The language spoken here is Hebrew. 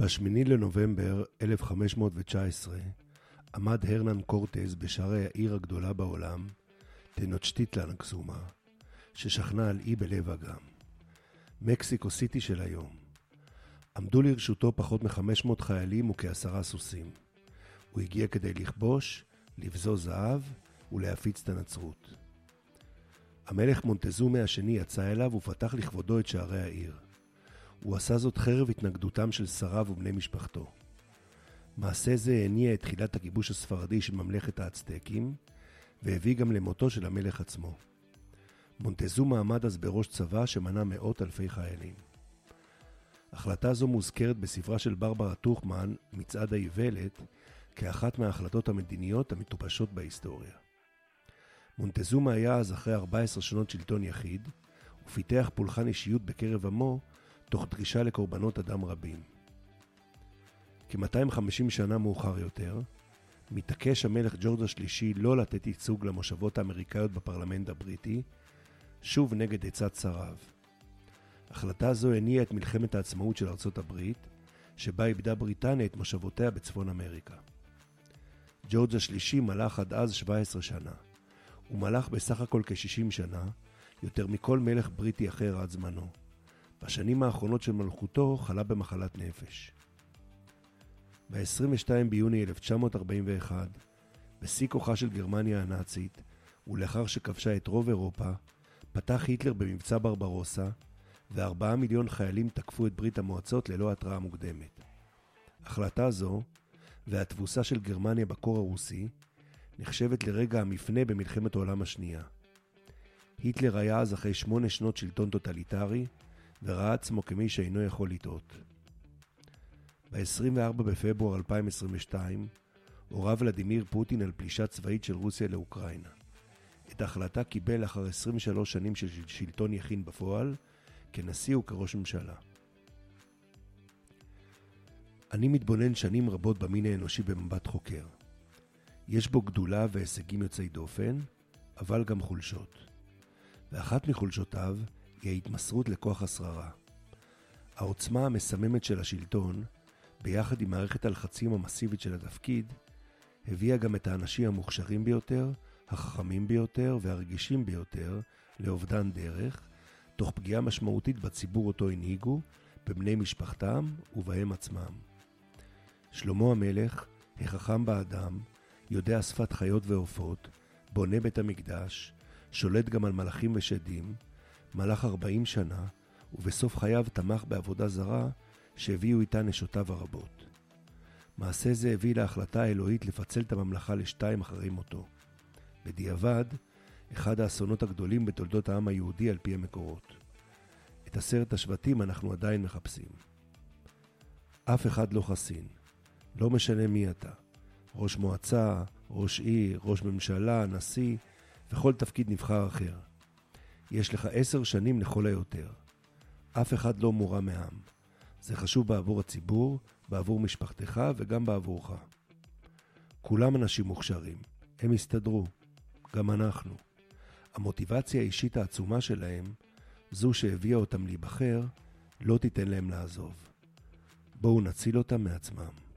ב-8 לנובמבר 1519 עמד הרנן קורטז בשערי העיר הגדולה בעולם, טנוצ'טיטלן הקסומה, ששכנה על אי בלב אגם. מקסיקו סיטי של היום. עמדו לרשותו פחות מ-500 חיילים וכעשרה סוסים. הוא הגיע כדי לכבוש, לבזוז זהב ולהפיץ את הנצרות. המלך מונטזומה השני יצא אליו ופתח לכבודו את שערי העיר. הוא עשה זאת חרב התנגדותם של שריו ובני משפחתו. מעשה זה הניע את תחילת הכיבוש הספרדי של ממלכת האצטקים, והביא גם למותו של המלך עצמו. מונטזומה עמד אז בראש צבא שמנה מאות אלפי חיילים. החלטה זו מוזכרת בספרה של ברברה טוכמן, מצעד האיוולת, כאחת מההחלטות המדיניות המטופשות בהיסטוריה. מונטזומה היה אז אחרי 14 שנות שלטון יחיד, ופיתח פולחן אישיות בקרב עמו, תוך דרישה לקורבנות אדם רבים. כ-250 שנה מאוחר יותר, מתעקש המלך ג'ורג' השלישי לא לתת ייצוג למושבות האמריקאיות בפרלמנט הבריטי, שוב נגד עצת שריו. החלטה זו הניעה את מלחמת העצמאות של ארצות הברית, שבה איבדה בריטניה את מושבותיה בצפון אמריקה. ג'ורג' השלישי מלך עד אז 17 שנה. הוא מלך בסך הכל כ-60 שנה, יותר מכל מלך בריטי אחר עד זמנו. בשנים האחרונות של מלכותו חלה במחלת נפש. ב-22 ביוני 1941, בשיא כוחה של גרמניה הנאצית, ולאחר שכבשה את רוב אירופה, פתח היטלר במבצע ברברוסה, וארבעה מיליון חיילים תקפו את ברית המועצות ללא התראה מוקדמת. החלטה זו, והתבוסה של גרמניה בקור הרוסי, נחשבת לרגע המפנה במלחמת העולם השנייה. היטלר היה אז אחרי שמונה שנות שלטון טוטליטרי, וראה עצמו כמי שאינו יכול לטעות. ב-24 בפברואר 2022 הורה ולדימיר פוטין על פלישה צבאית של רוסיה לאוקראינה. את ההחלטה קיבל לאחר 23 שנים של שלטון יחיד בפועל, כנשיא וכראש ממשלה. אני מתבונן שנים רבות במין האנושי במבט חוקר. יש בו גדולה והישגים יוצאי דופן, אבל גם חולשות. ואחת מחולשותיו היא ההתמסרות לכוח השררה. העוצמה המסממת של השלטון, ביחד עם מערכת הלחצים המסיבית של התפקיד, הביאה גם את האנשים המוכשרים ביותר, החכמים ביותר והרגישים ביותר לאובדן דרך, תוך פגיעה משמעותית בציבור אותו הנהיגו, בבני משפחתם ובהם עצמם. שלמה המלך, החכם באדם, יודע שפת חיות ועופות, בונה בית המקדש, שולט גם על מלאכים ושדים, מלך ארבעים שנה, ובסוף חייו תמך בעבודה זרה שהביאו איתה נשותיו הרבות. מעשה זה הביא להחלטה האלוהית לפצל את הממלכה לשתיים אחרי מותו. בדיעבד, אחד האסונות הגדולים בתולדות העם היהודי על פי המקורות. את עשרת השבטים אנחנו עדיין מחפשים. אף אחד לא חסין, לא משנה מי אתה. ראש מועצה, ראש עיר, ראש ממשלה, נשיא, וכל תפקיד נבחר אחר. יש לך עשר שנים לכל היותר. אף אחד לא מורם מעם. זה חשוב בעבור הציבור, בעבור משפחתך וגם בעבורך. כולם אנשים מוכשרים, הם יסתדרו, גם אנחנו. המוטיבציה האישית העצומה שלהם, זו שהביאה אותם להיבחר, לא תיתן להם לעזוב. בואו נציל אותם מעצמם.